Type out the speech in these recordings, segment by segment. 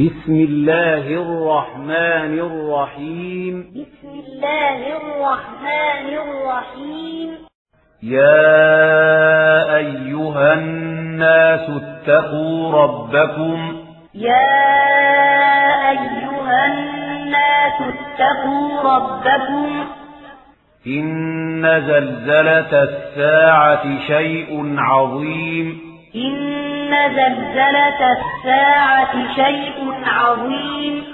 بسم الله الرحمن الرحيم. بسم الله الرحمن الرحيم. يا أيها الناس اتقوا ربكم. يا أيها الناس اتقوا ربكم. إن زلزلة الساعة شيء عظيم. إن زلزلة الساعة شيء عظيم.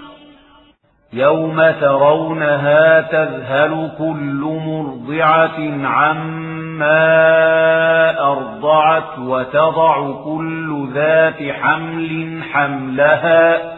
يوم ترونها تذهل كل مرضعة عما أرضعت وتضع كل ذات حمل حملها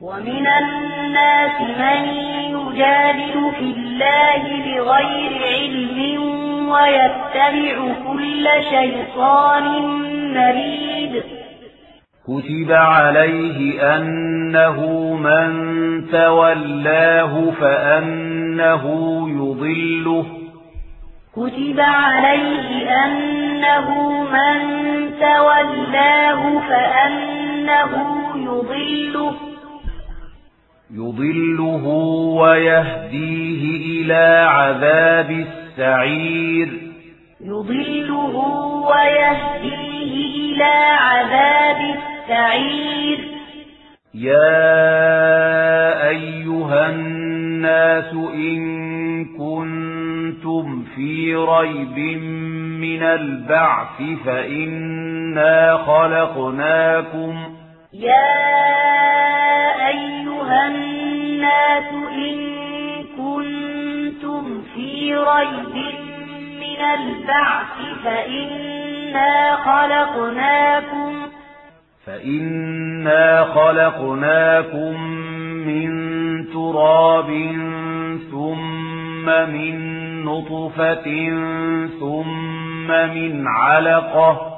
ومن الناس من يجادل في الله بغير علم ويتبع كل شيطان مريد. كتب عليه أنه من تولاه فأنه يضله. كتب عليه أنه من تولاه فأنه يضله. يضله ويهديه إلى عذاب السعير. يضله ويهديه إلى عذاب السعير. يا أيها الناس إن كنتم في ريب من البعث فإنا خلقناكم يا أيها الناس إن كنتم في ريب من البعث فإنا خلقناكم فإنا خلقناكم من تراب ثم من نطفة ثم من علقة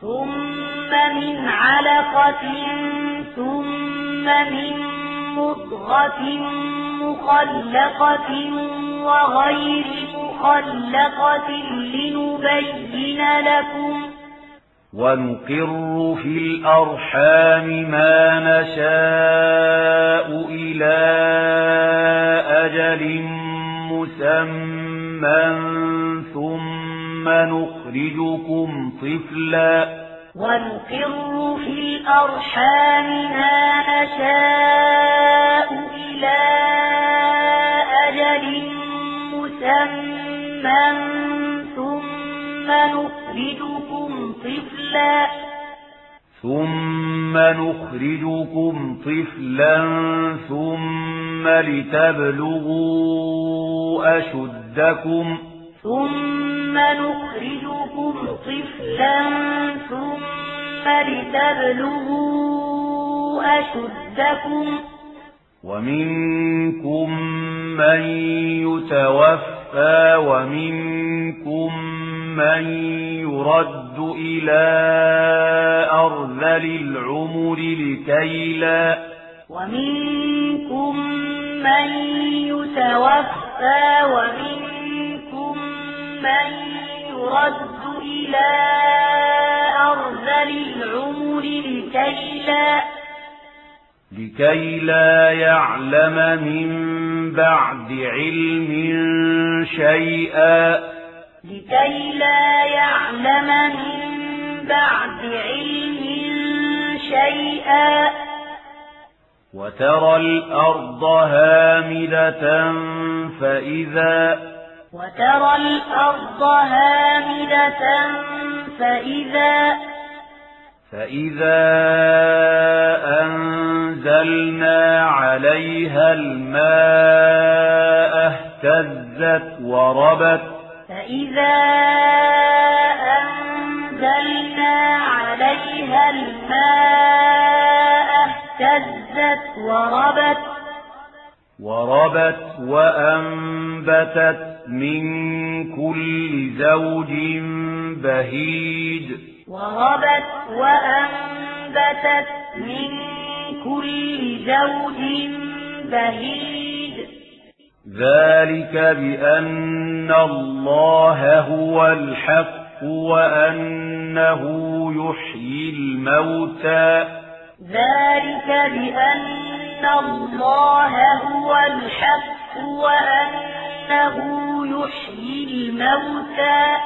ثم من علقة ثم من مضغة مخلقة وغير مخلقة لنبين لكم ونقر في الأرحام ما نشاء إلى أجل مسمى ثم نخرجكم طفلا. ونقر في الأرحام ما نشاء إلى أجل مسمى ثم نخرجكم طفلا. ثم نخرجكم طفلا ثم لتبلغوا أشدكم ثم نخرجكم طفلا ثم لتبلغوا أشدكم. ومنكم من يتوفى ومنكم من يرد إلى أرذل العمر لكي لا ومنكم من يتوفى ومنكم من يرد إلى أرذل العمر لكي لا لكي لا يعلم من بعد علم شيئا. لكي لا يعلم من بعد علم شيئا. وترى الأرض هامدة فإذا وترى الأرض هامدة فإذا فإذا أنزلنا عليها الماء اهتزت وربت. فإذا أنزلنا عليها الماء اهتزت وربت. وربت وأنبتت من كل زوج بهيج وربت وأنبتت من كل زوج بهيج ذلك بأن الله هو الحق وأنه يحيي الموتى ذلك بأن الله هو الحق وأنه يحيي الموتى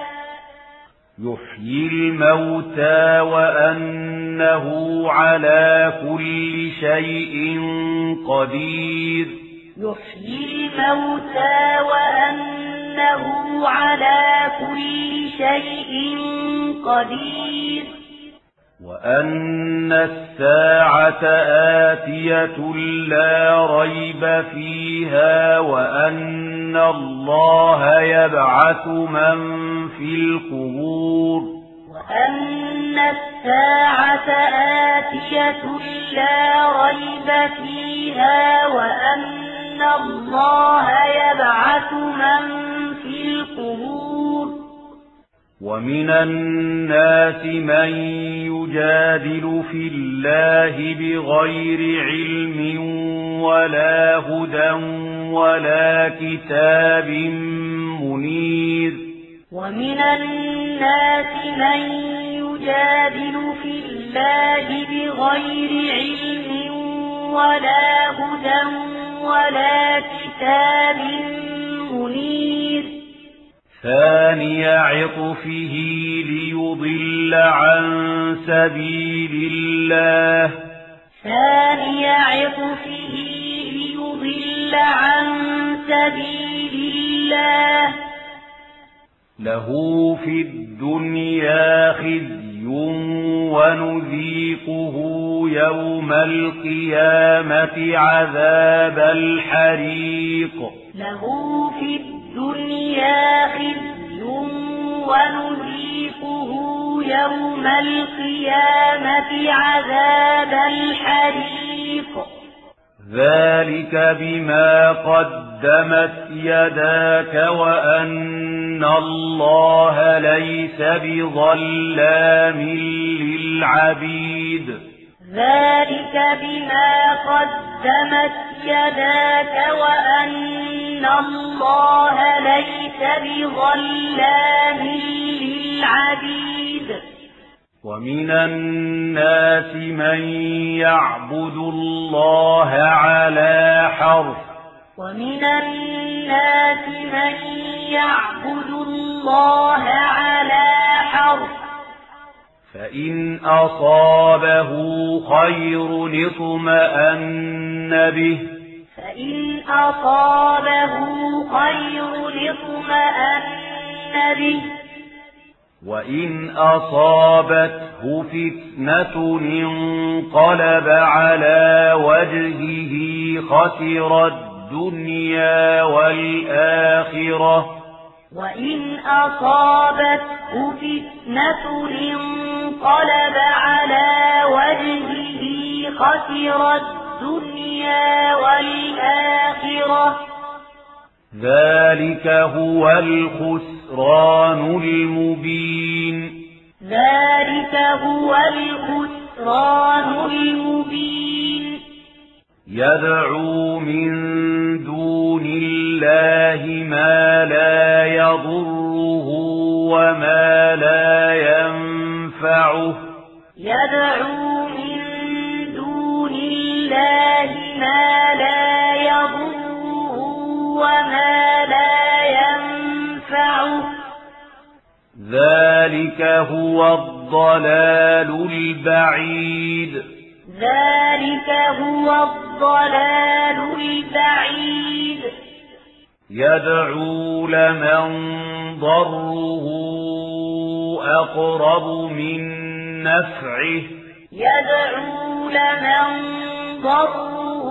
يحيي الموتى وأنه على كل شيء قدير يحيي الموتى وأنه على كل شيء قدير وأن الساعة آتية لا ريب فيها وأن الله يبعث من في القبور وأن الساعة آتية لا ريب فيها وأن الله يبعث من في القبور ومن الناس من يجادل في الله بغير علم ولا هدى ولا كتاب منير. ومن الناس من يجادل في الله بغير علم ولا هدى ولا كتاب منير. ثاني عطفه ليضل عن سبيل الله ثاني عطفه ليضل عن سبيل الله له في الدنيا خزي ونذيقه يوم القيامة عذاب الحريق له في الدنيا خزي ونذيقه يوم القيامة عذاب الحريق. ذلك بما قدمت يداك وأن الله ليس بظلام للعبيد. ذلك بما قدمت يداك وأن الله ليس بظلام للعبيد ومن الناس من يعبد الله على حرف ومن الناس من يعبد الله على حرف فإن أصابه خير اطمأن به فإن أصابه خير اطمأن به وإن أصابته فتنة انقلب على وجهه خسر الدنيا والآخرة وإن أصابته فتنة انقلب على وجهه خسر الدنيا والآخرة. ذلك هو الخسران المبين. ذلك هو الخسران المبين. يدعو من دون الله ما لا يضره وما لا ينفعه. يدعو من الله ما لا يضره وما لا ينفعه. ذلك هو الضلال البعيد. ذلك هو الضلال البعيد. يدعو لمن ضره أقرب من نفعه. يدعو لمن ضره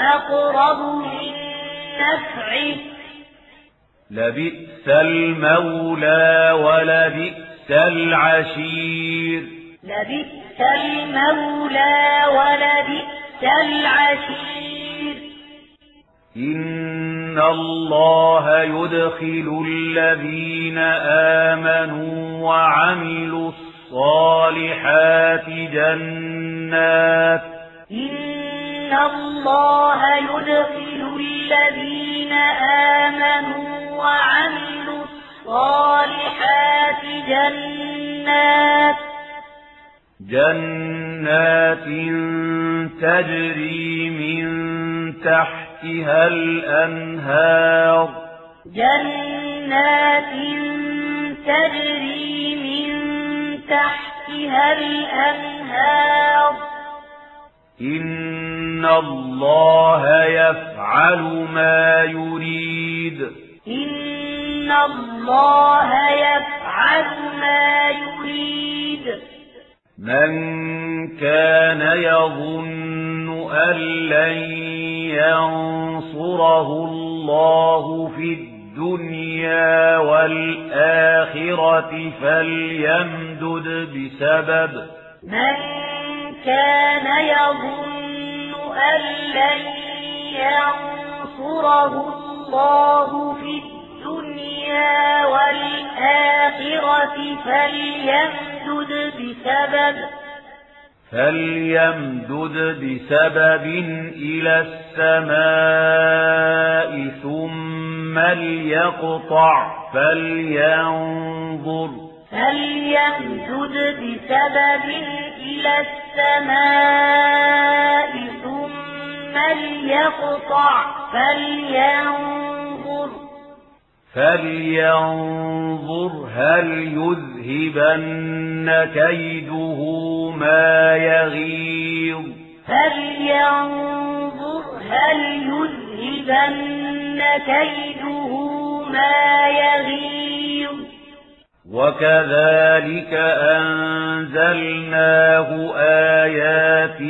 أقرب من نفعه. لبئس المولى ولبئس العشير. لبئس المولى ولبئس العشير. إن الله يدخل الذين آمنوا وعملوا الصالحات جنات. إن الله يدخل الذين آمنوا وعملوا الصالحات جنات. جنات تجري من تحتها الأنهار. جنات تجري من تحتها الأنهار. إن الله يفعل ما يريد. إن الله يفعل ما يريد. من كان يظن أن لن ينصره الله في الدنيا والآخرة فليمدد بسبب من كان يظن أن لن ينصره الله في الدنيا والآخرة فليمدد بسبب فليمدد بسبب إلى السماء ثم ليقطع فلينظر. فليمدد بسبب إلى السماء ثم ليقطع فلينظر. فلينظر هل يذهبن كيده ما يغيظ. فلينظر هل يذهبن كيده ما يغيظ. وكذلك أنزلناه آيات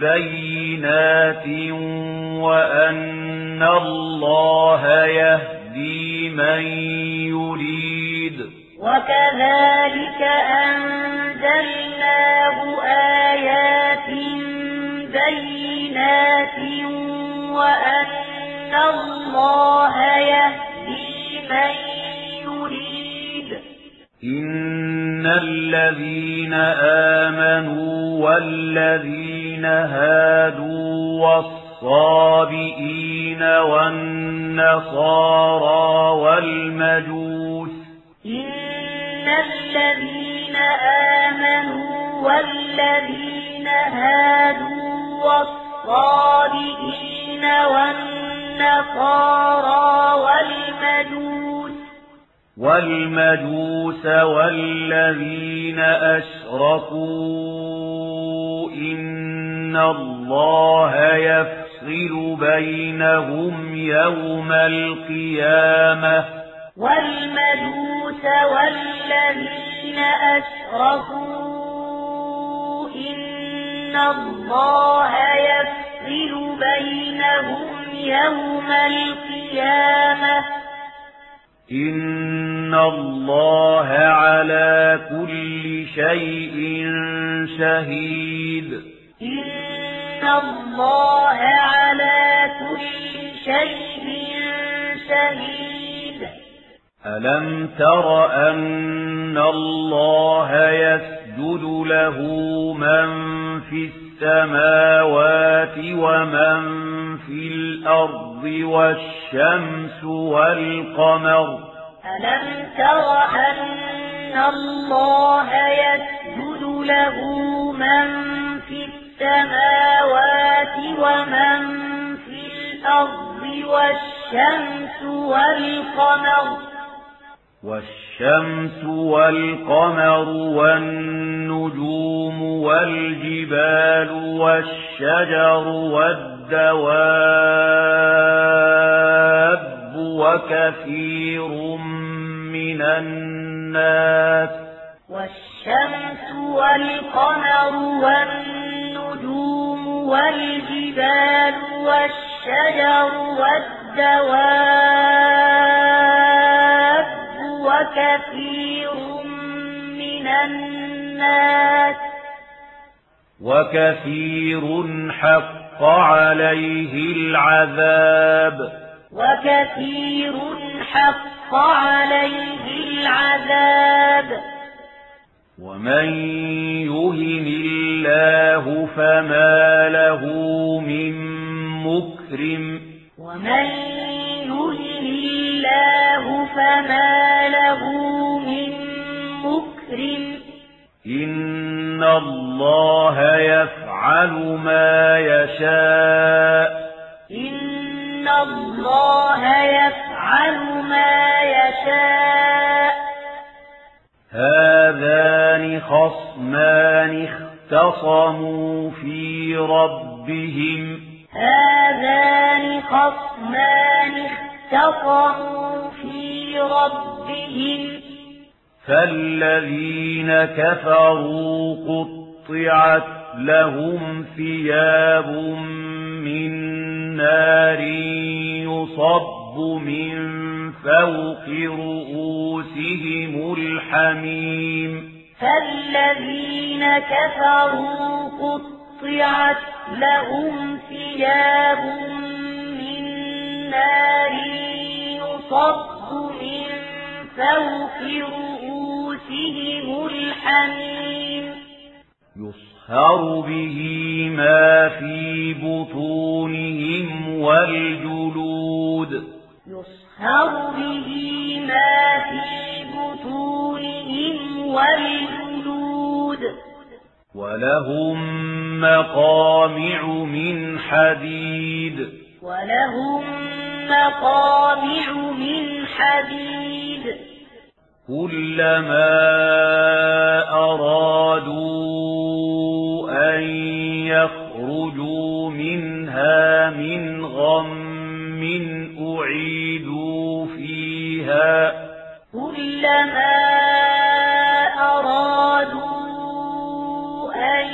بينات وأن الله يهدي من يريد. وكذلك أنزلناه آيات بينات وأن الله يهدي من يريد. إن الذين آمنوا والذين هادوا والصابئين والنصارى والمجوس إن الذين آمنوا والذين هادوا والصابئين والنصارى والمجوس والمجوس والذين أشركوا إن الله يفصل بينهم يوم القيامة. والمجوس والذين أشركوا إن الله يفصل بينهم يوم القيامة. إن الله على كل شيء شهيد. إن الله على كل شيء شهيد. ألم تر أن الله يسجد له من في السماوات ومن في الأرض والشمس والقمر ألم تر أن الله يسجد له من في السماوات ومن في الأرض والشمس والقمر والشمس والقمر والنجوم والجبال والشجر والدواب وكثير من الناس والشمس والقمر والنجوم والجبال والشجر والدواب وكثير من الناس وكثير حق عليه العذاب. وكثير حق عليه العذاب. ومن يهن الله فما له من مكرم. ومن يهن الله فما له من مكرم إن الله يفعل ما يشاء إن الله يفعل ما يشاء هذان خصمان اختصموا في ربهم هذان خصمان اختصموا في ربهم فالذين كفروا قطعت لهم ثياب من نار يصب من فوق رؤوسهم الحميم فالذين كفروا قطعت لهم ثياب من نار يصب من فوق رؤوسهم الحميم. يصهر به ما في بطونهم والجلود. يصهر به ما في بطونهم والجلود. ولهم مقامع من حديد. ولهم مقامع من حديد. كلما أرادوا أن يخرجوا منها من غم أعيدوا فيها. كلما أرادوا أن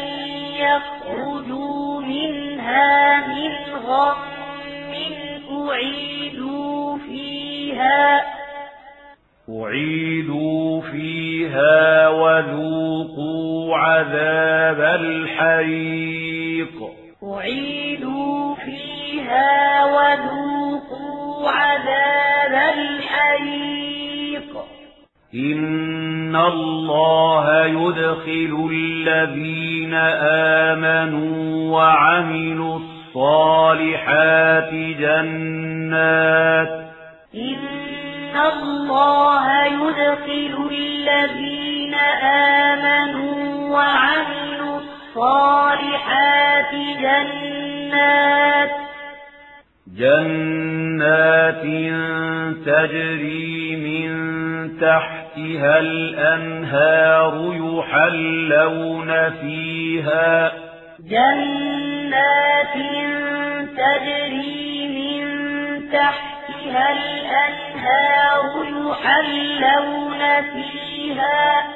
يخرجوا منها من غم أعيدوا أعيدوا فيها وذوقوا عذاب الحريق. أعيدوا فيها وذوقوا عذاب الحريق. إن الله يدخل الذين آمنوا وعملوا الصالحات جنات إن الله يدخل الذين آمنوا وعملوا الصالحات جنات جنات تجري من تحتها الأنهار يحلون فيها. جنات تجري من تحتها الأنهار يحلون فيها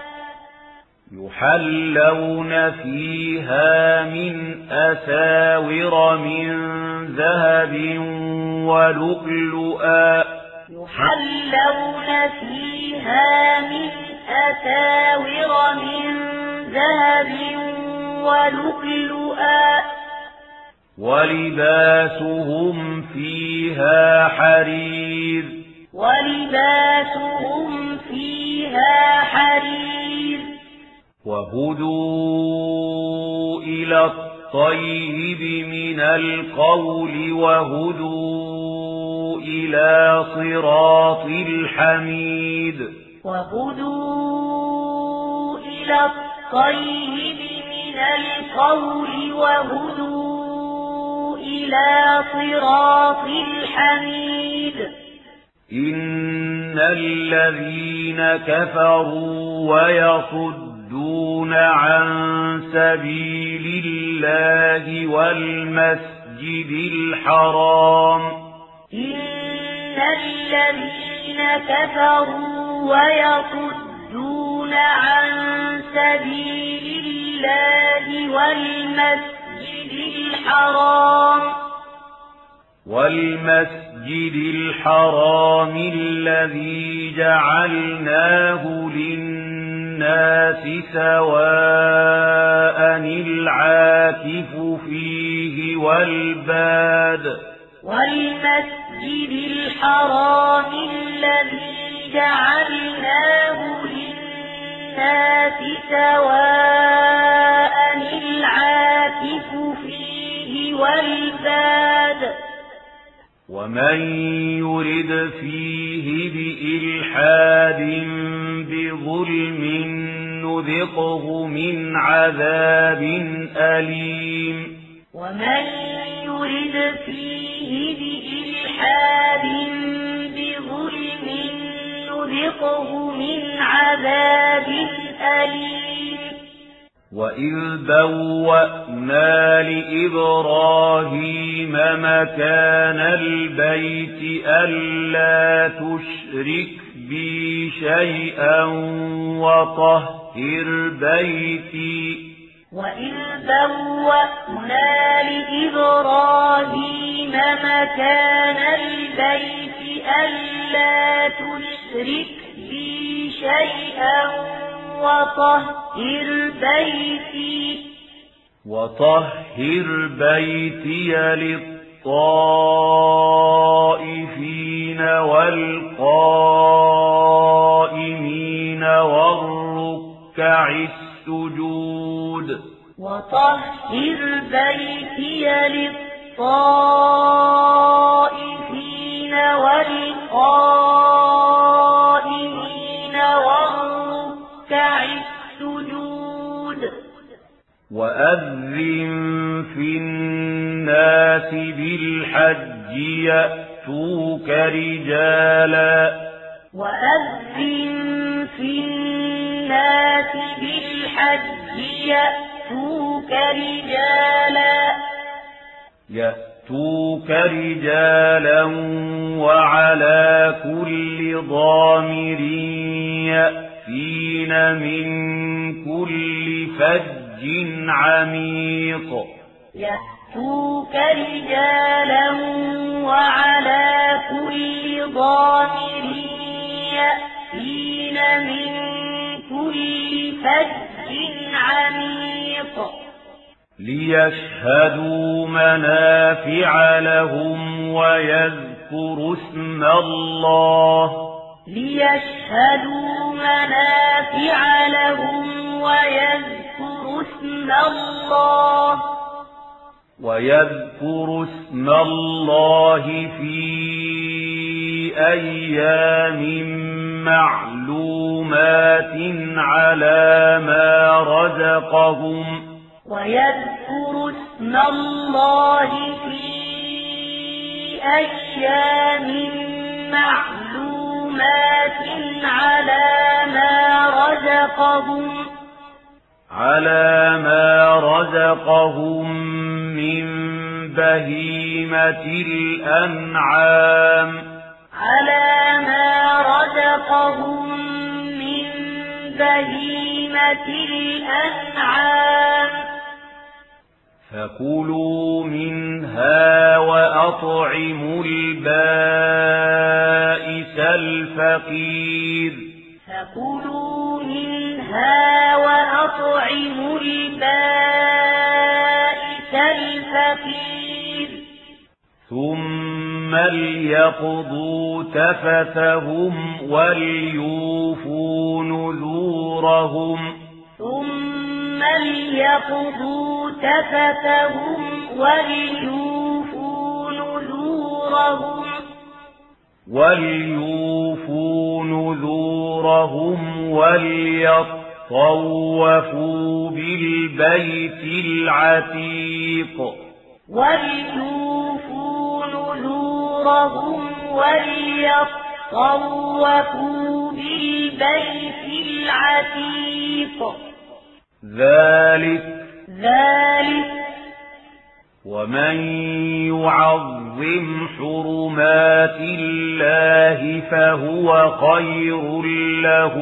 يحلون فيها من أساور من ذهب ولؤلؤا. يحلون فيها من أساور من ذهب ولؤلؤا. ولباسهم فيها حرير. ولباسهم فيها حرير. وهدوا إلى الطيب من القول وهدوا إلى صراط الحميد. وهدوا إلى الطيب من القول وهدوا إلى صراط الحميد. إن الذين كفروا ويصدون عن سبيل الله والمسجد الحرام. إن الذين كفروا ويصدون عن سبيل الله والمسجد الحرام. والمسجد الحرام الذي جعلناه للناس سواء العاكف فيه والباد. والمسجد الحرام الذي جعلناه للناس سواء العاكف فيه والباد ومن يرد فيه بإلحاد بظلم نذقه من عذاب أليم. ومن يرد فيه بإلحاد بظلم نذقه من عذاب أليم. وإذ بوأنا لإبراهيم مكان البيت ألا تشرك بي شيئا وطهر بيتي وإذ بوأنا لإبراهيم مكان البيت ألا تشرك بي شيئا وطهر بيتي. وطهر بيتي للطائفين والقائمين والركع السجود. وطهر بيتي للطائفين والقائمين وأذن في الناس بالحج يأتوك رجالا وأذن في الناس بالحج يأتوك رجالا يأتوك رجالا وعلى كل ضامر يأتين من كل فج عميق. يأتوك رجالا وعلى كل ضامر يأتين من كل فج عميق. ليشهدوا منافع لهم ويذكروا اسم الله. ليشهدوا منافع لهم ويذكروا اسم الله. ويذكروا اسم الله في أيام معلومات على ما رزقهم. ويذكر اسم الله في أيام معلومات على ما رزقهم. على ما رزقهم من بهيمة الأنعام على ما رزقهم من بهيمة الأنعام فكلوا منها وأطعموا البائس الفقير فكلوا منها وأطعموا البائس الفقير. ثم ليقضوا تفثهم وليوفوا نذورهم. ثم ليقضوا تفتهم وليوفوا نذورهم. وليوفوا نذورهم وليطوفوا بالبيت العتيق وليوفوا نذورهم وليطوفوا بالبيت العتيق ذلك ذلك ومن يعظم حرمات الله فهو خير له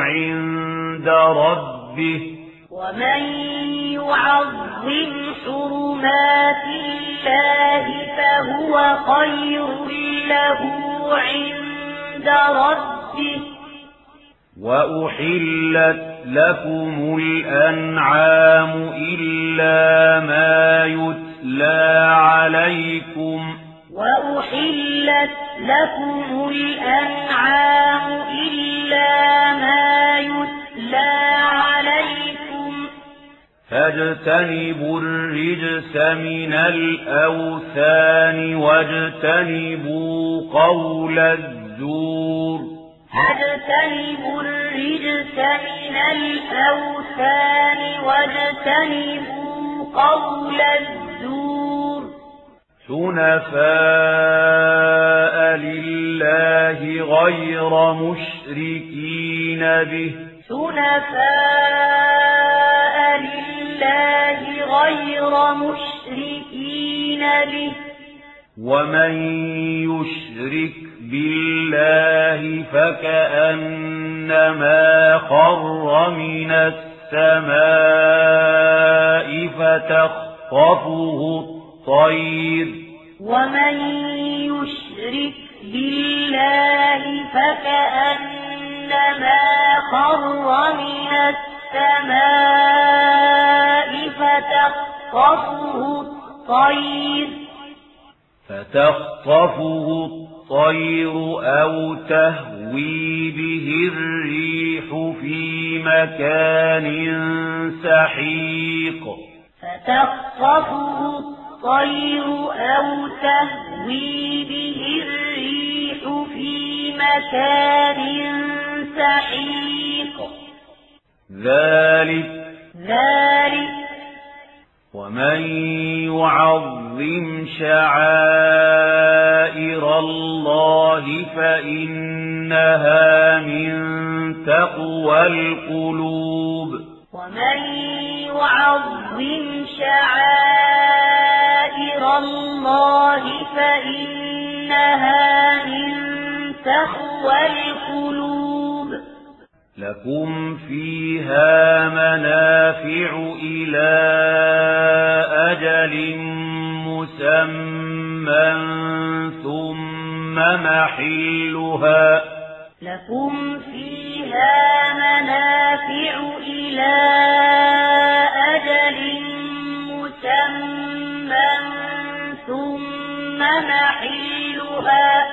عند ربه. ومن يعظم حرمات الله فهو خير له عند ربه. وأحلت لكم الأنعام إلا ما يتلى عليكم. وأحلت لكم الأنعام إلا ما يتلى عليكم. فاجتنبوا الرجس من الأوثان واجتنبوا قول الزور. فاجتنبوا الرجس من الأوثان واجتنبوا قول الزور. حنفاء لله غير مشركين به. حنفاء لله غير مشركين به. ومن يشرك بالله فكأنما خر من السماء فتخطفه الطير. ومن يشرك بالله فكأنما خر من السماء فتخطفه الطير. فتخطفه الطير أو تهوي به الريح في مكان سحيق. فتخطفه الطير أو تهوي به الريح في مكان سحيق ذلك ذلك. ومن يعظم شعائر الله فإنها من تقوى القلوب. ومن يعظم شعائر الله فإنها من تقوى القلوب. لكم فيها منافع إلى أجل مسمى ثم محلها لكم فيها منافع إلى أجل مسمى ثم محلها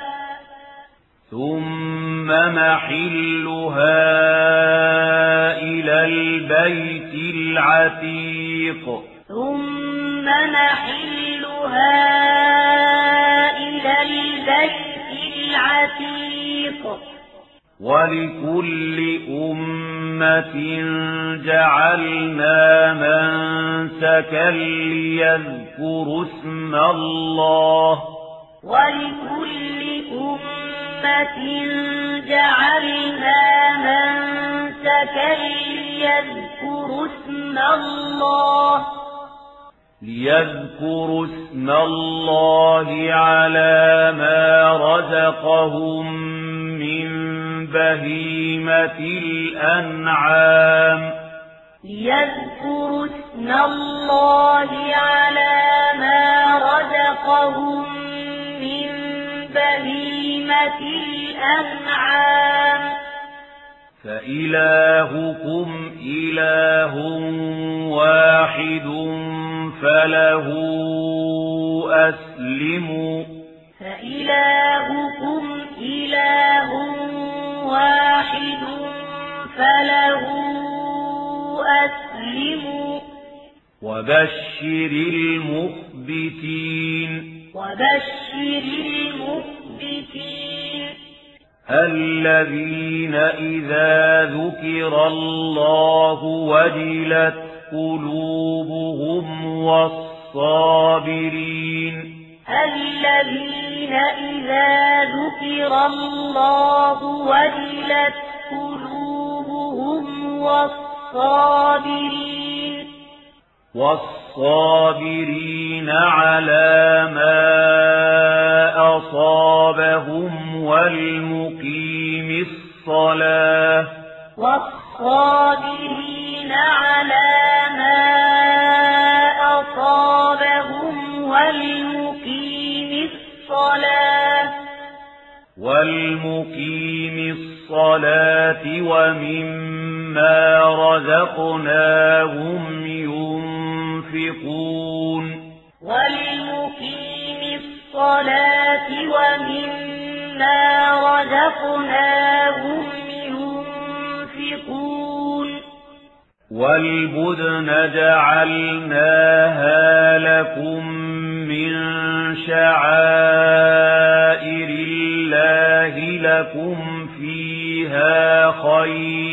ثم محلها إلى البيت العتيق. ثم محلها إلى البيت العتيق. ولكل أمة جعلنا منسكا ليذكروا اسم الله. ولكل أمة جعلنا منسكا ليذكروا اسم الله ليذكروا اسم الله على ما رزقهم من بهيمة الأنعام ليذكروا اسم الله على ما رزقهم من بهيمة الأنعام. فإلهكم إله واحد فله أسلموا فإلهكم إله واحد فله سلموا وبشر المخبتين. وبشر المخبتين. الذين إذا ذكر الله وجلت قلوبهم والصابرين. الذين إذا ذكر الله وجلت قلوبهم والصابرين. والصابرين على ما أصابهم والمقيم الصلاة. والصابرين على ما أصابهم والمقيم الصلاة. والمقيم الصلاة ومما رزقناهم ينفقون والمقيم الصلاة ومما رزقناهم ينفقون. والبدن جعلناها لكم من شعائر الله لكم فيها خير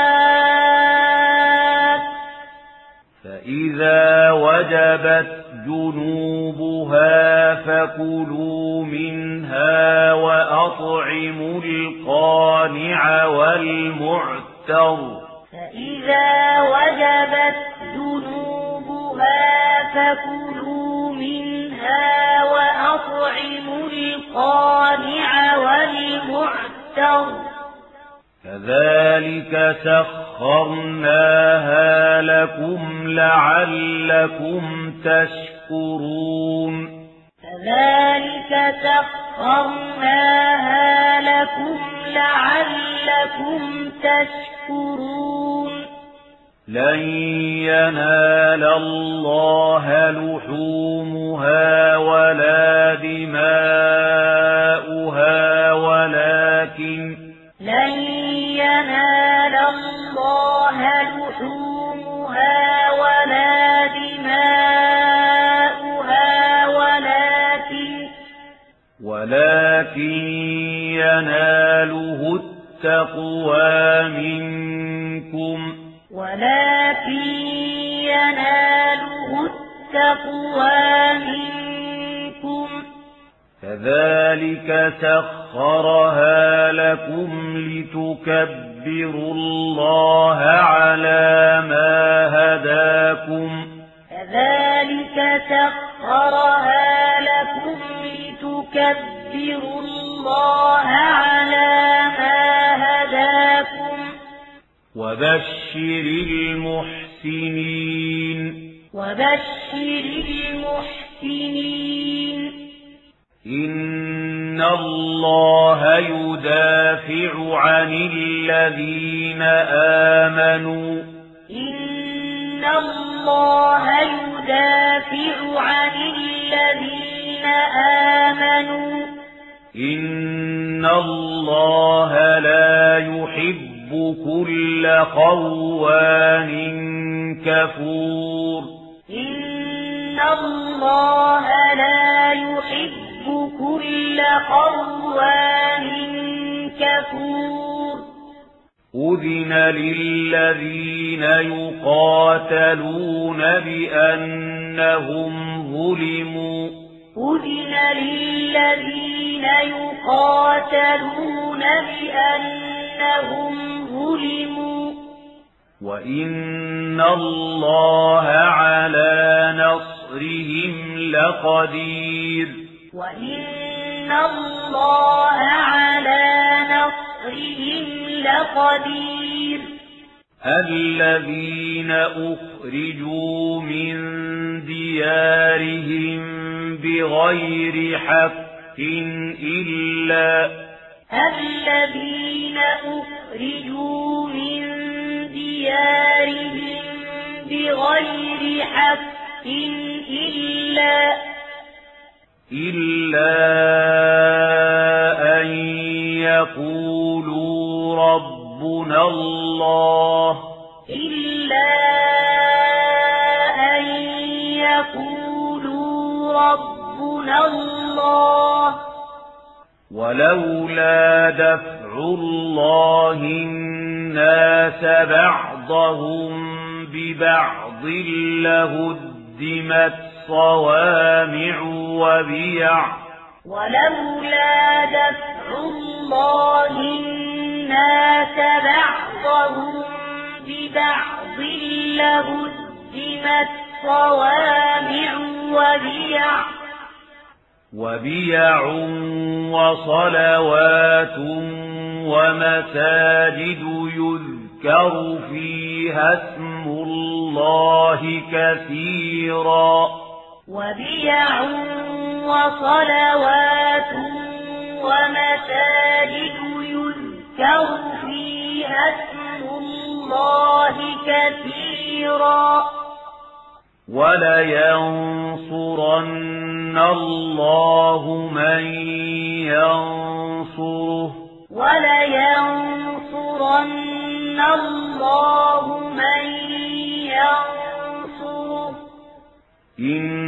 فإذا وجبت جنوبها فكلوا منها وأطعموا القانع والمعتر فإذا وجبت ذنوبها فكلوا منها وأطعموا القانع والمعتر كذلك سخرناها لكم لعلكم تشكرون. كذلك سخرناها لكم لعلكم تشكرون. لن ينال الله لحومها ولا دماؤها ولا دماؤها ولكن ولكن يناله التقوى منكم ولكن يناله التقوى منكم كذلك سخرها لكم لتكبروا الله على ما هداكم كذلك سخرها لكم لتكبروا الله على ما هداكم وبشر المحسنين وبشر المحسنين إن الله يدافع عن الذين آمنوا. إن الله يدافع عن الذين آمنوا. إن الله لا يحب كل خوان كفور. إن الله لا يحب كل خوان كفور. أذن للذين يقاتلون بأنهم ظلموا. أذن للذين يقاتلون بأنهم ظلموا. وإن الله على نصرهم لقدير. وإن الله على نصرهم لقدير الذين أخرجوا من ديارهم بغير حق إلا الذين أخرجوا من ديارهم بغير حق إلا إلا أن يقولوا ربنا الله إلا أن يقولوا ربنا الله ولولا دفع الله الناس بعضهم ببعض لهدمت صوامع وبيع. ولولا دفع الله الناس بعضهم ببعض لهدمت صوامع وبيع. وبيع وصلوات ومساجد يذكر فيها اسم الله كثيرا. وبيع وصلوات ومساجد يذكر فيها اسم الله كثيرا ولينصرن الله من ينصره ولينصرن الله من ينصره إن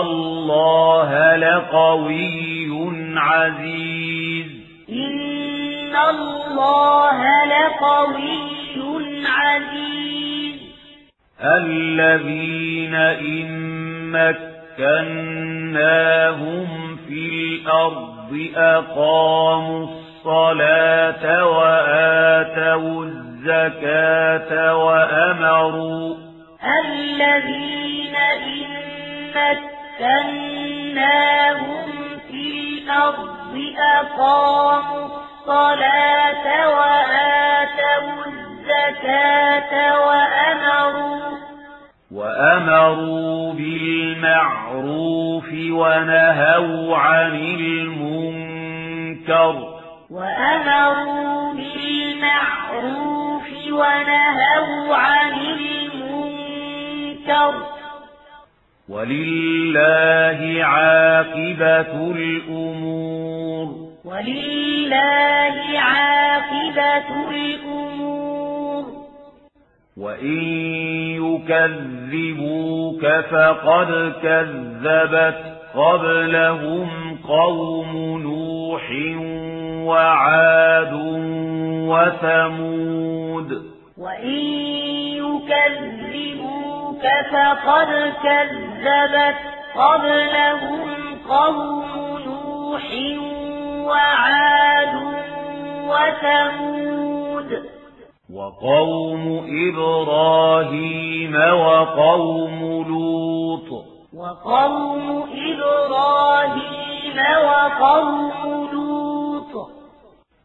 الله لقوي عزيز. إن الله لقوي عزيز. الذين إن مكناهم في الأرض أقاموا الصلاة وآتوا الزكاة وأمروا الذين إن مكناهم في الأرض أقاموا الصلاة وآتوا الزكاة وأمروا وأمروا بالمعروف ونهوا عن المنكر وأمروا بالمعروف ونهوا عن المنكر ولله عاقبة الأمور. ولله عاقبة الأمور. وإن يكذبوك فقد كذبت قبلهم قوم نوح وعاد وثمود. وإن يكذبوك فقد كذبت قبلهم قوم نوح وعاد وثمود. وقوم إبراهيم وقوم لوط. وقوم إبراهيم وقوم لوط.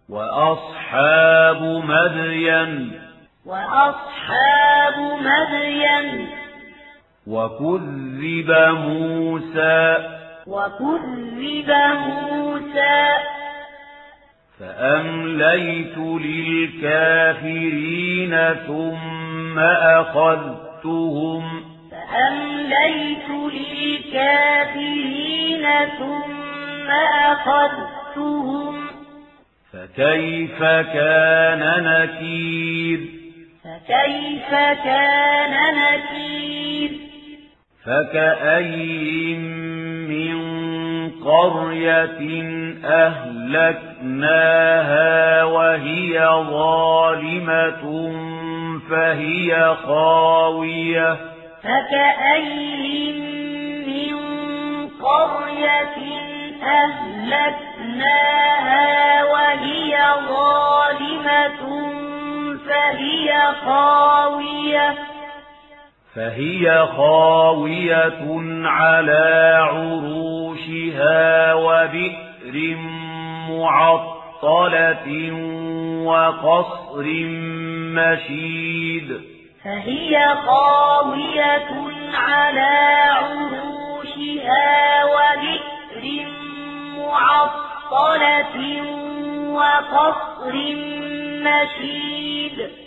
وأصحاب مدين. وأصحاب مدين. وكذب موسى وكذب موسى فأمليت للكافرين ثم أخذتهم فأمليت للكافرين ثم أخذتهم فكيف كان نكير؟ فكيف كان نكير؟ فكأي من قرية أهلكناها وهي ظالمة فهي خاوية فكأي من قرية أهلكناها وهي ظالمة فهي خاوية فهي خاوية على عروشها وبئر معطلة وقصر مشيد. فهي قاوية على عروشها وذكر معطلة وقصر مشيد.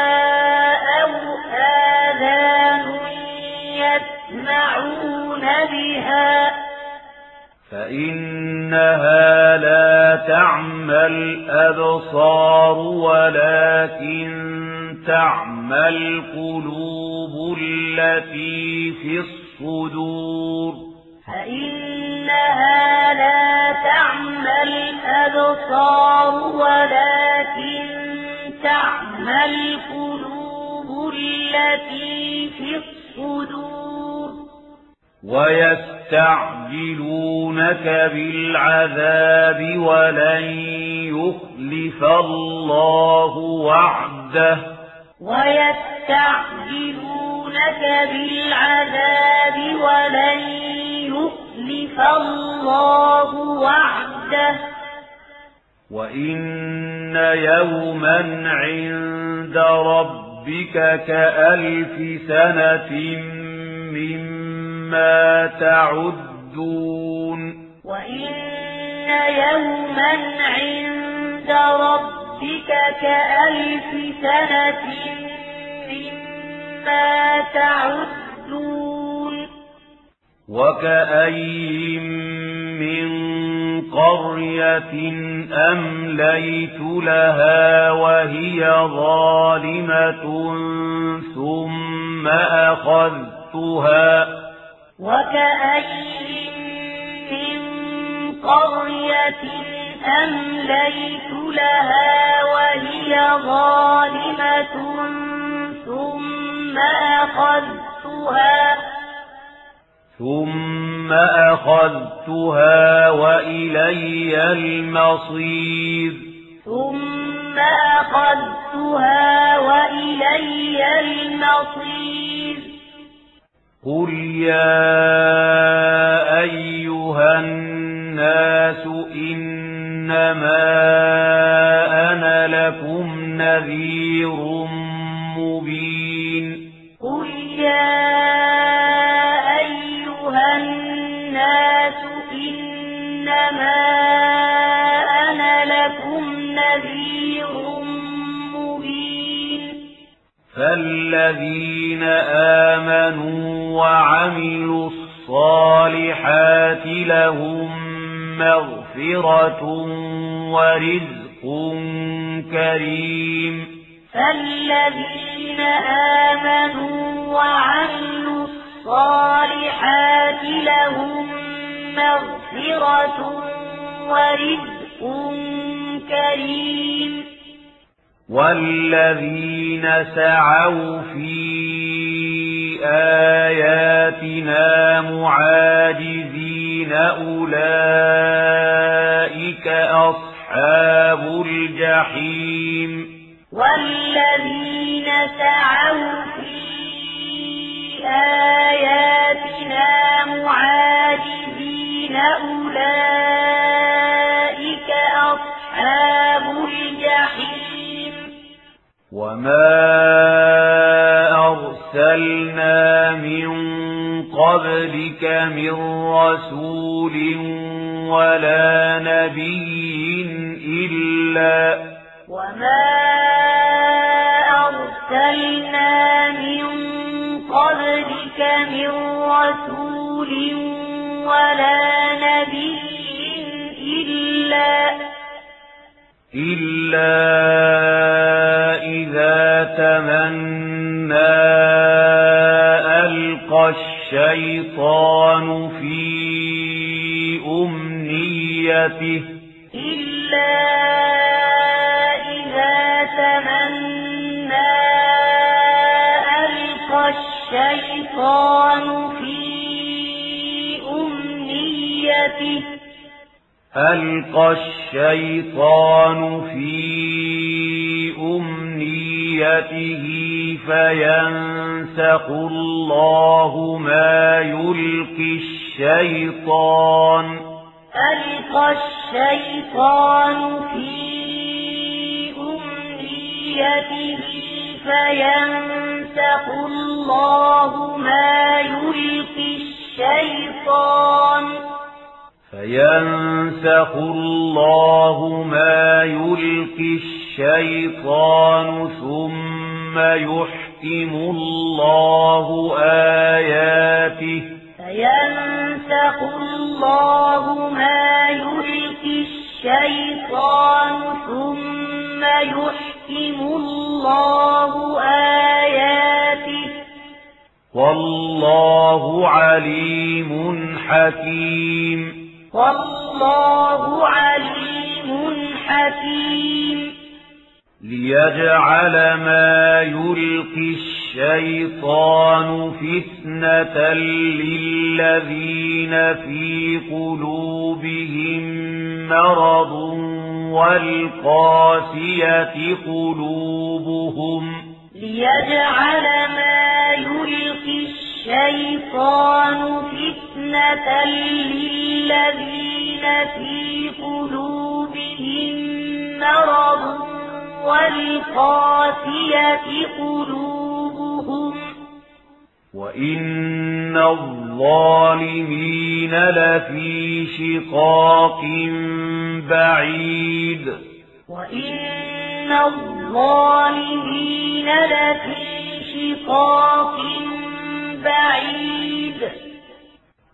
فإنها لا تعمى الأبصار ولكن تعمى القلوب التي في الصدور. فإنها لا تعمى الأبصار ولكن تعمى القلوب التي في الصدور. ويستعجلونك بالعذاب ولن يخلف الله وعده. ويستعجلونك بالعذاب ولن يخلف الله وعده. وإن يوما عند ربك كألف سنة مما تعدون. وإن يوما عند ربك كألف سنة مما تعدون. وكأي من قرية أمليت لها وهي ظالمة ثم أخذتها من قرية أمليت لها وهي ظالمة ثم أخذتها ثم أخذتها وإلي المصير. ثم أخذتها وإلي المصير. قل يا أيها الناس إنما أنا لكم نذير مبين قل يا أيها الناس إنما أنا لكم نذير مبين فالذين آمنوا وعملوا الصالحات لهم مغفرة ورزق كريم. فالذين آمنوا وعملوا الصالحات لهم مغفرة ورزق كريم. والذين سعوا في آياتنا معاجزين أولئك أصحاب الجحيم والذين سعوا في آياتنا معاجزين أولئك أصحاب الجحيم وما أرسلنا من قبلك من رسول ولا نبي إلا وما أرسلنا من قبلك من رسول ولا نبي إلا إلا إذا تمنى ألقى الشيطان في أمنيته إلا إذا تمنى ألقى الشيطان في أمنيته ألقى الشيطان في أمنيته فينسخ الله ما يلقي الشيطان. ألقى الشيطان في أمنيته فينسخ الله ما يلقي الشيطان. فينسخ الله ما يلقي الشيطان ثم يحكم الله آياته فينسخ الله ما يلقي الشيطان ثم يحكم الله آياته والله عليم حكيم والله عليم حكيم. ليجعل ما يلقي الشيطان فتنة للذين في قلوبهم مرض والقاسية قلوبهم. ليجعل ما يلقي الشيطان فتنة للذين في قلوبهم مرض والقاسية قلوبهم. وإن الظالمين لفي شقاق بعيد. وإن الظالمين لفي شقاق بعيد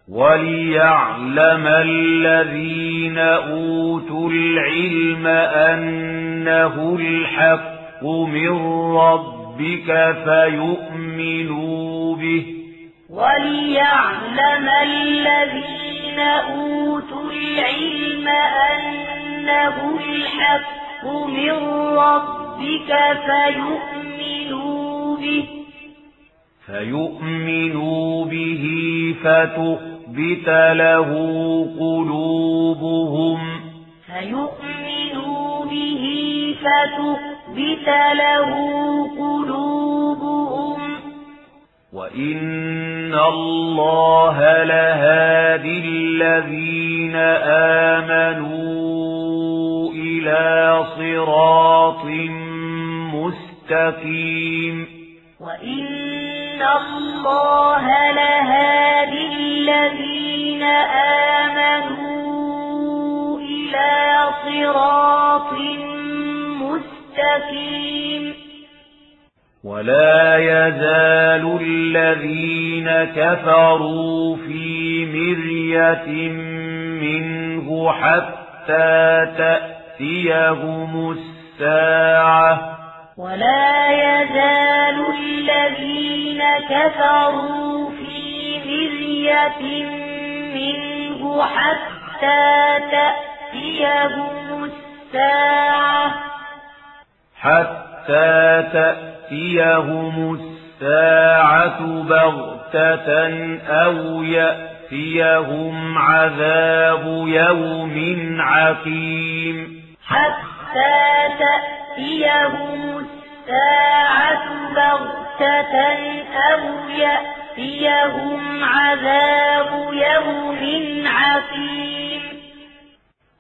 وليعلم الذين أوتوا العلم أنه الحق من ربك فيؤمنوا به. وليعلم الذين أوتوا العلم أنه الحق من ربك فيؤمنوا به. فيؤمنوا به فتخبت له قلوبهم. فيؤمنوا به فتخبت له قلوبهم. وإن الله لهادي الذين آمنوا إلى صراط مستقيم. وإن الله لهادي الذين آمنوا إلى صراط مستقيم ولا يزال الذين كفروا في مرية منه حتى تأتيهم الساعة ولا يزال الذين كفروا في مرية منه حتى تأتيهم الساعة. حتى تأتيهم الساعة بغتة أو يأتيهم عذاب يوم عقيم. حتى تأتيهم الساعة بغتة أو يأتيهم عذاب يوم عقيم.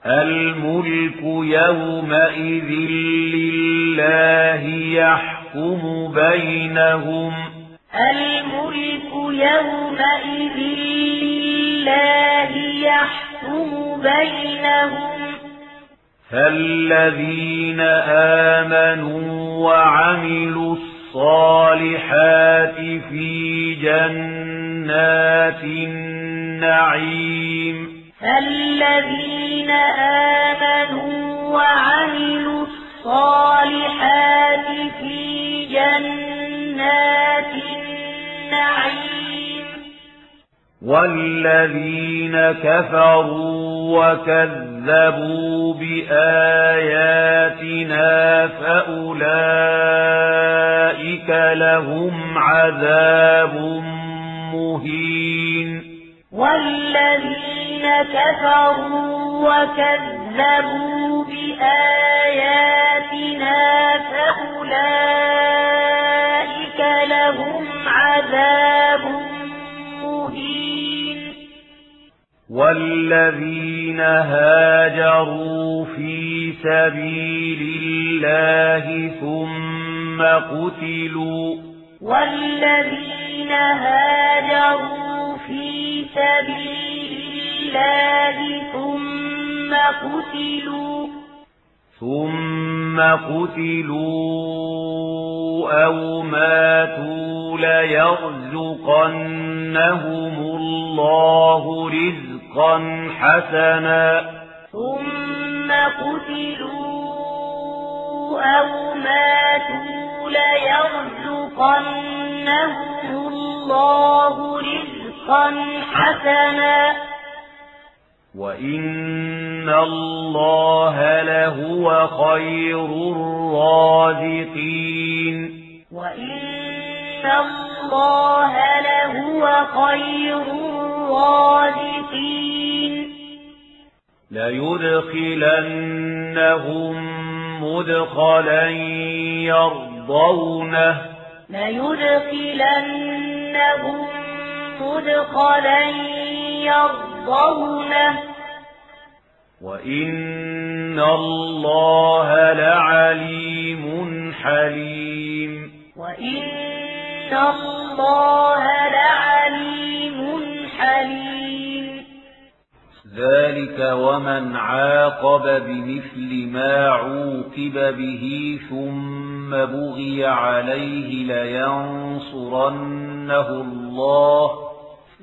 الملك يومئذ لله يحكم بينهم. الملك يومئذ لله يحكم بينهم. فالذين آمنوا وعملوا الصالحات في جنات النعيم فالذين آمنوا وعملوا الصالحات في جنات النعيم والذين كفروا وكذبوا بآياتنا فأولئك لهم عذاب مهين والذين كفروا وكذبوا بآياتنا فأولئك لهم عذاب مهين والذين هاجروا في سبيل الله ثم قتلوا. والذين هاجروا في سبيل الله ثم قتلوا. ثم قتلوا أو ماتوا ليرزقنهم الله رزقا حسنا. ثم قتلوا أو ماتوا ليرزقنهم الله رزقا حسنا. وإن الله لهو خير الرازقين وإن الله لهو خير الرازقين ليدخلنهم مدخلا يرضونه ليدخلنهم مدخلا يرضونه وإن الله لعليم حليم وإن الله لعليم حليم ذلك ومن عاقب بمثل ما عوقب به ثم بغي عليه لينصرنه الله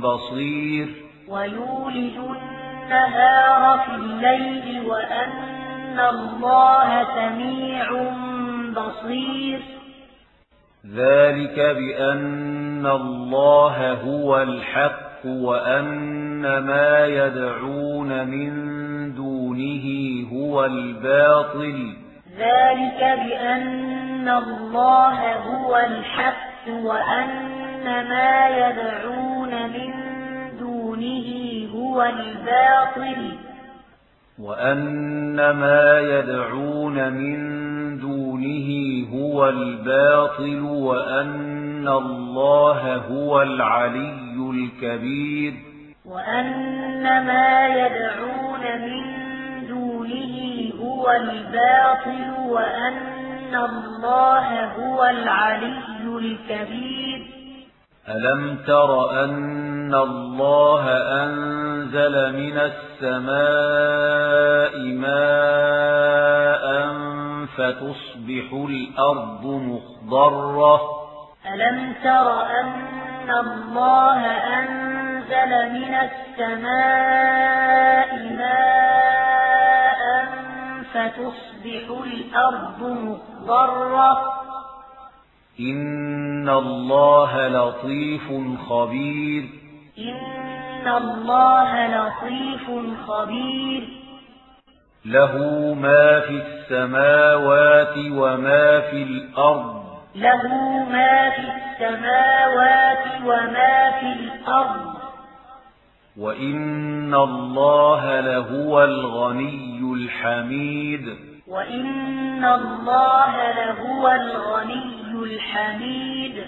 بصير. ويولج النهار في الليل وأن الله سميع بصير. ذلك بأن الله هو الحق وأن ما يدعون من دونه هو الباطل. ذلك بأن الله هو الحق وأن ما يدعون من دونه هو الباطل. وأن ما يدعون من دونه هو الباطل وأن الله هو العلي الكبير. وأن ما يدعون من دونه هو الباطل وأن الله هو العلي الكبير. ألم تر أن الله أنزل من السماء ماء فتصبح الأرض مخضرة ألم تر أن الله أنزل من السماء ماء فتصبح الأرض مخضرة إن الله لطيف خبير إن الله لطيف خبير له ما في السماوات وما في الأرض له ما في السماوات وما في الأرض وإن الله لهو الغني الحميد وإن الله لهو الغني الحميد.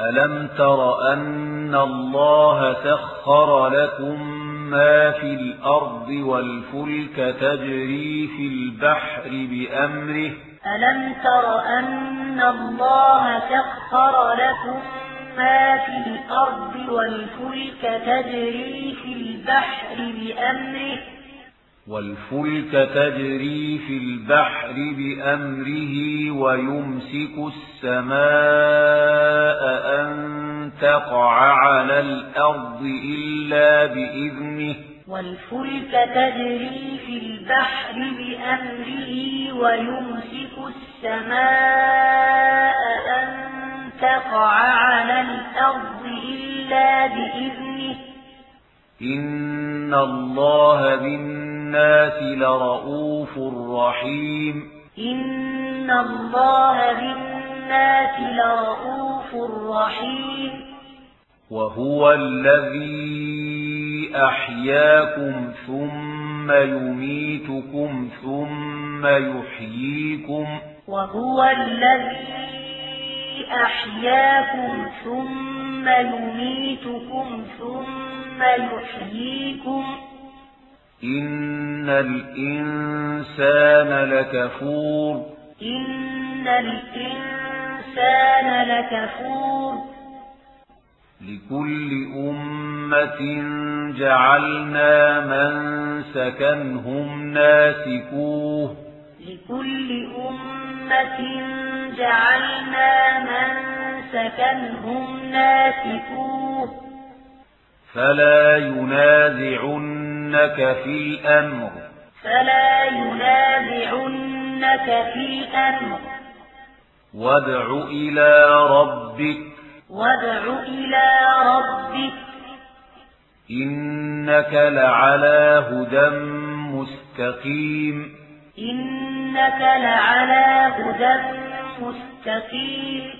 ألم تر أن الله سخر لكم ما في الأرض والفلك تجري في البحر بأمره؟ ألم تر أن الله سخر لكم ما في الأرض والفلك تجري في البحر بأمره؟ والفلك تجري في البحر بأمره ويمسك السماء أن تقع على الأرض إلا بإذنه. والفلك تجري في البحر بأمره ويمسك السماء أن تقع على الأرض إلا بإذنه. إن الله بالناس لرؤوف رحيم. إن الله بالناس لرؤوف رحيم. وهو الذي أحياكم ثم يميتكم ثم يحييكم. وهو الذي أحياكم ثم يميتكم ثم يحييكم. إن الإنسان لكفور إن الإنسان لكفور لكل أمة جعلنا من سكنهم ناسكوه لكل أمة جعلنا من سكنهم ناسكوه فلا ينازعنك في الأمر. فلا ينازعنك في الأمر. وادع إلى ربك. وادع إلى ربك. إنك لعلى هدى مستقيم. إنك لعلى هدى مستقيم.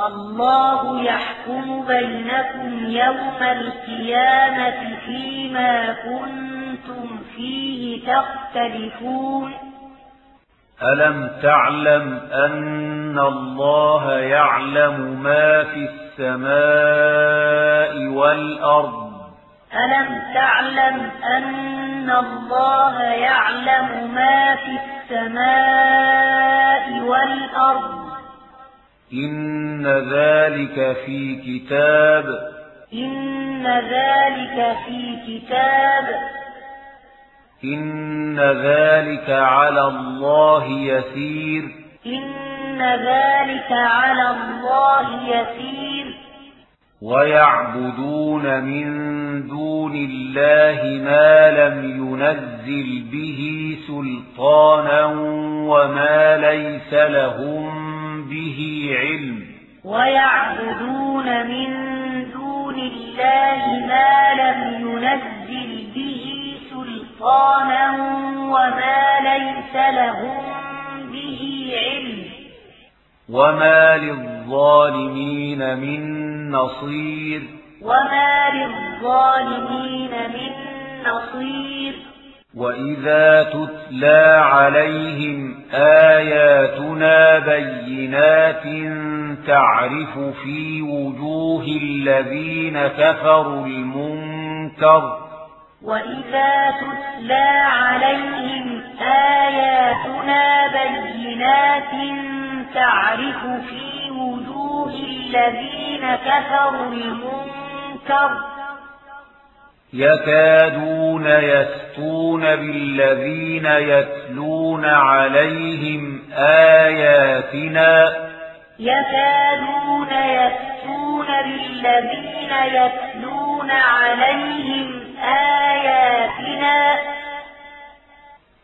الله يحكم بينكم يوم القيامة فيما كنتم فيه تختلفون. ألم تعلم أن الله يعلم ما في السماء والأرض؟ ألم تعلم أن الله يعلم ما في السماء والأرض؟ إن ذلك في كتاب إن ذلك في كتاب إن ذلك على الله يسير إن ذلك على الله يسير ويعبدون من دون الله ما لم ينزل به سلطانا وما ليس لهم به علم. ويعبدون من دون الله ما لم ينزل به سلطانا وما ليس لهم به علم. وما للظالمين من نصير. وما للظالمين من نصير. وإذا تتلى عليهم آياتنا بينات تعرف في وجوه الذين كفروا المنكر وإذا تتلى عليهم آياتنا بينات تعرف في وجوه الذين كفروا المنكر يكادون يستون بالذين يتلون عليهم آياتنا. يكادون يستون بالذين يتلون عليهم آياتنا.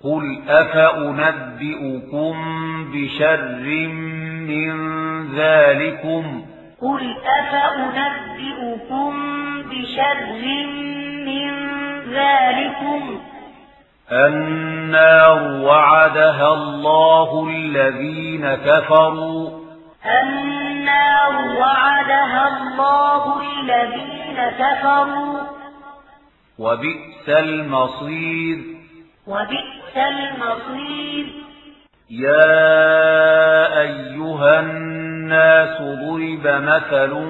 قل أفأنبئكم بشر من ذلكم؟ قل أفأنبئكم بشر من ذلكم النار وعدها الله الذين كفروا. النار وعدها الله الذين كفروا. وبئس المصير. وبئس المصير. يا أيها الناس ضرب مثل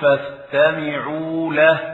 فاستمعوا له.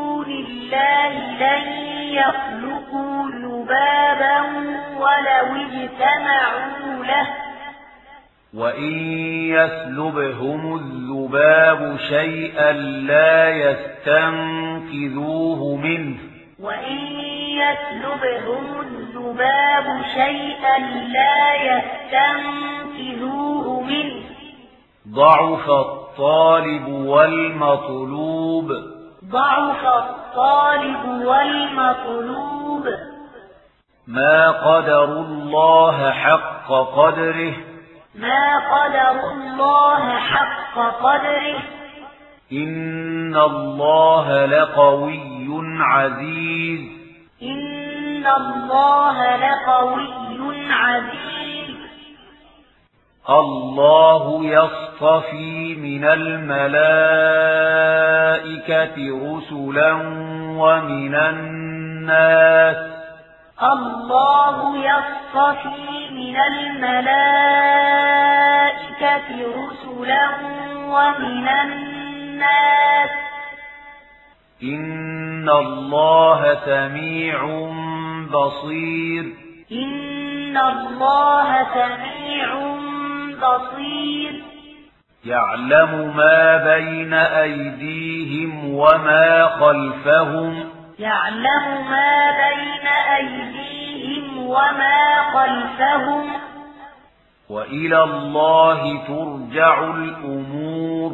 دون الله لن يخلقوا ذبابا ولو اجتمعوا له وإن يسلبهم الذباب شيئا لا يستنقذوه منه وإن يسلبهم الذباب شيئا لا يستنقذوه منه ضعف الطالب والمطلوب ضعف الطالب والمطلوب. ما قدر الله حق قدره. ما قدر الله حق قدره. إن الله لقوي عزيز. إن الله لقوي عزيز. الله يصطفي من الملائكة رسلا ومن الناس. الله يصطفي من الملائكة رسلا ومن الناس. إن الله سميع بصير. إن الله سميع بصير يعلم ما بين أيديهم وما خلفهم. يعلم ما بين أيديهم وما خلفهم. وإلى الله ترجع الأمور.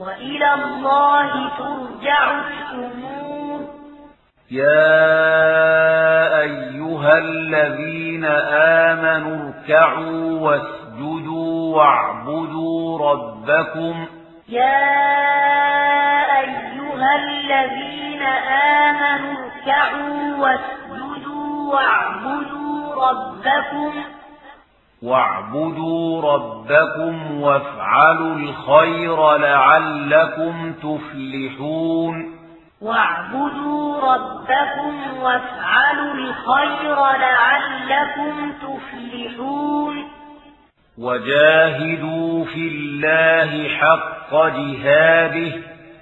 وإلى الله ترجع الأمور. يا أيها الذين آمنوا اركعوا واسجدوا. واعبدوا ربكم. يا أيها الذين آمنوا اركعوا واسجدوا واعبدوا ربكم. واعبدوا ربكم وافعلوا الخير لعلكم تفلحون. واعبدوا ربكم وافعلوا الخير لعلكم تفلحون. وجاهدوا في الله حق جهاده.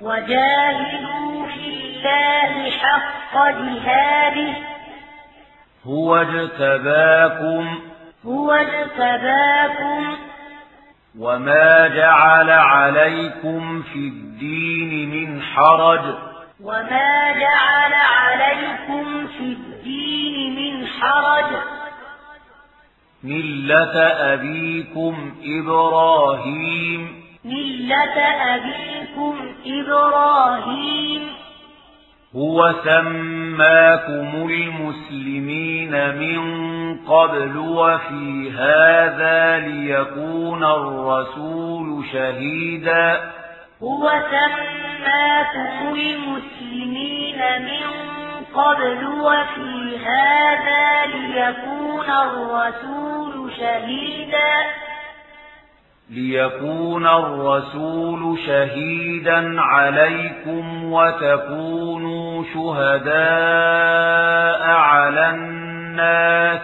وجاهدوا في الله حق جهاده. هو اجتباكم. هو اجتباكم. وما جعل عليكم في الدين من حرج. وما جعل عليكم في الدين من حرج. ملة أبيكم إبراهيم ملة أبيكم إبراهيم هو سماكم المسلمين من قبل وفي هذا ليكون الرسول شهيدا هو سماكم المسلمين من قبل وفي هذا ليكون الرسول شهيدا. ليكون الرسول شهيدا عليكم وتكونوا شهداء على الناس.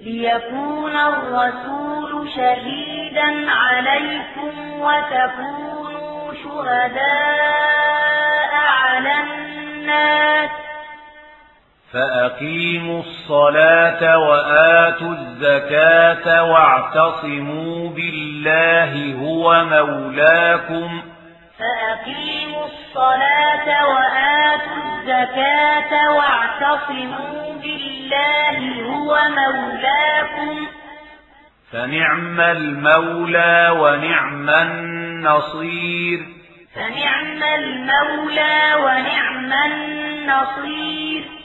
ليكون الرسول شهيدا عليكم وتكونوا شهداء على الناس. فأقيموا الصلاة وآتوا الزكاة واعتصموا بالله هو مولاكم. فأقيموا الصلاة وآتوا الزكاة واعتصموا بالله هو مولاكم. فنعم المولى ونعم النصير. فنعم المولى ونعم النصير.